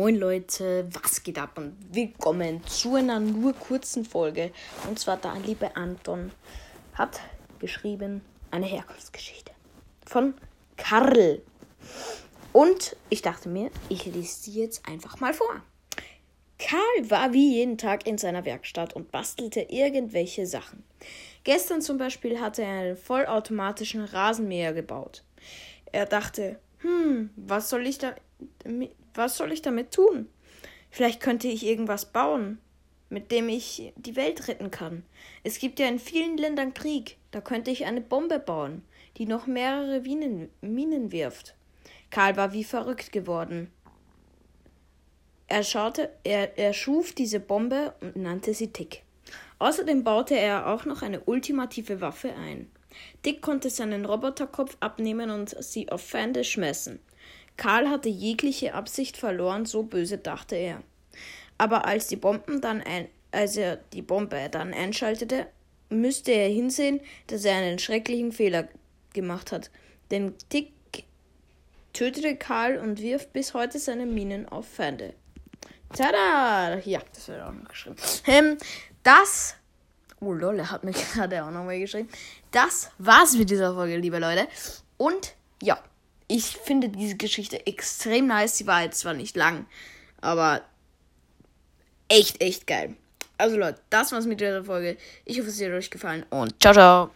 Moin Leute, was geht ab und willkommen zu einer nur kurzen Folge. Und zwar der liebe Anton hat geschrieben eine Herkunftsgeschichte von Karl. Und ich dachte mir, ich lese sie jetzt einfach mal vor. Karl war wie jeden Tag in seiner Werkstatt und bastelte irgendwelche Sachen. Gestern zum Beispiel hatte er einen vollautomatischen Rasenmäher gebaut. Er dachte, hm, was soll ich da was soll ich damit tun? Vielleicht könnte ich irgendwas bauen, mit dem ich die Welt retten kann. Es gibt ja in vielen Ländern Krieg. Da könnte ich eine Bombe bauen, die noch mehrere Minen, Minen wirft. Karl war wie verrückt geworden. Er, schaute, er, er schuf diese Bombe und nannte sie Tick. Außerdem baute er auch noch eine ultimative Waffe ein. Dick konnte seinen Roboterkopf abnehmen und sie auf Feinde schmessen. Karl hatte jegliche Absicht verloren, so böse dachte er. Aber als die Bomben dann ein, als er die Bombe dann einschaltete, müsste er hinsehen, dass er einen schrecklichen Fehler gemacht hat. Denn Tick tötete Karl und wirft bis heute seine Minen auf Feinde. Tada! Ja, das wird auch noch geschrieben. Ähm, das. Oh lol, er hat mir gerade auch nochmal geschrieben. Das war's mit dieser Folge, liebe Leute. Und ja ich finde diese Geschichte extrem nice. Sie war jetzt zwar nicht lang, aber echt, echt geil. Also Leute, das war's mit dieser Folge. Ich hoffe, es hat euch gefallen und ciao, ciao.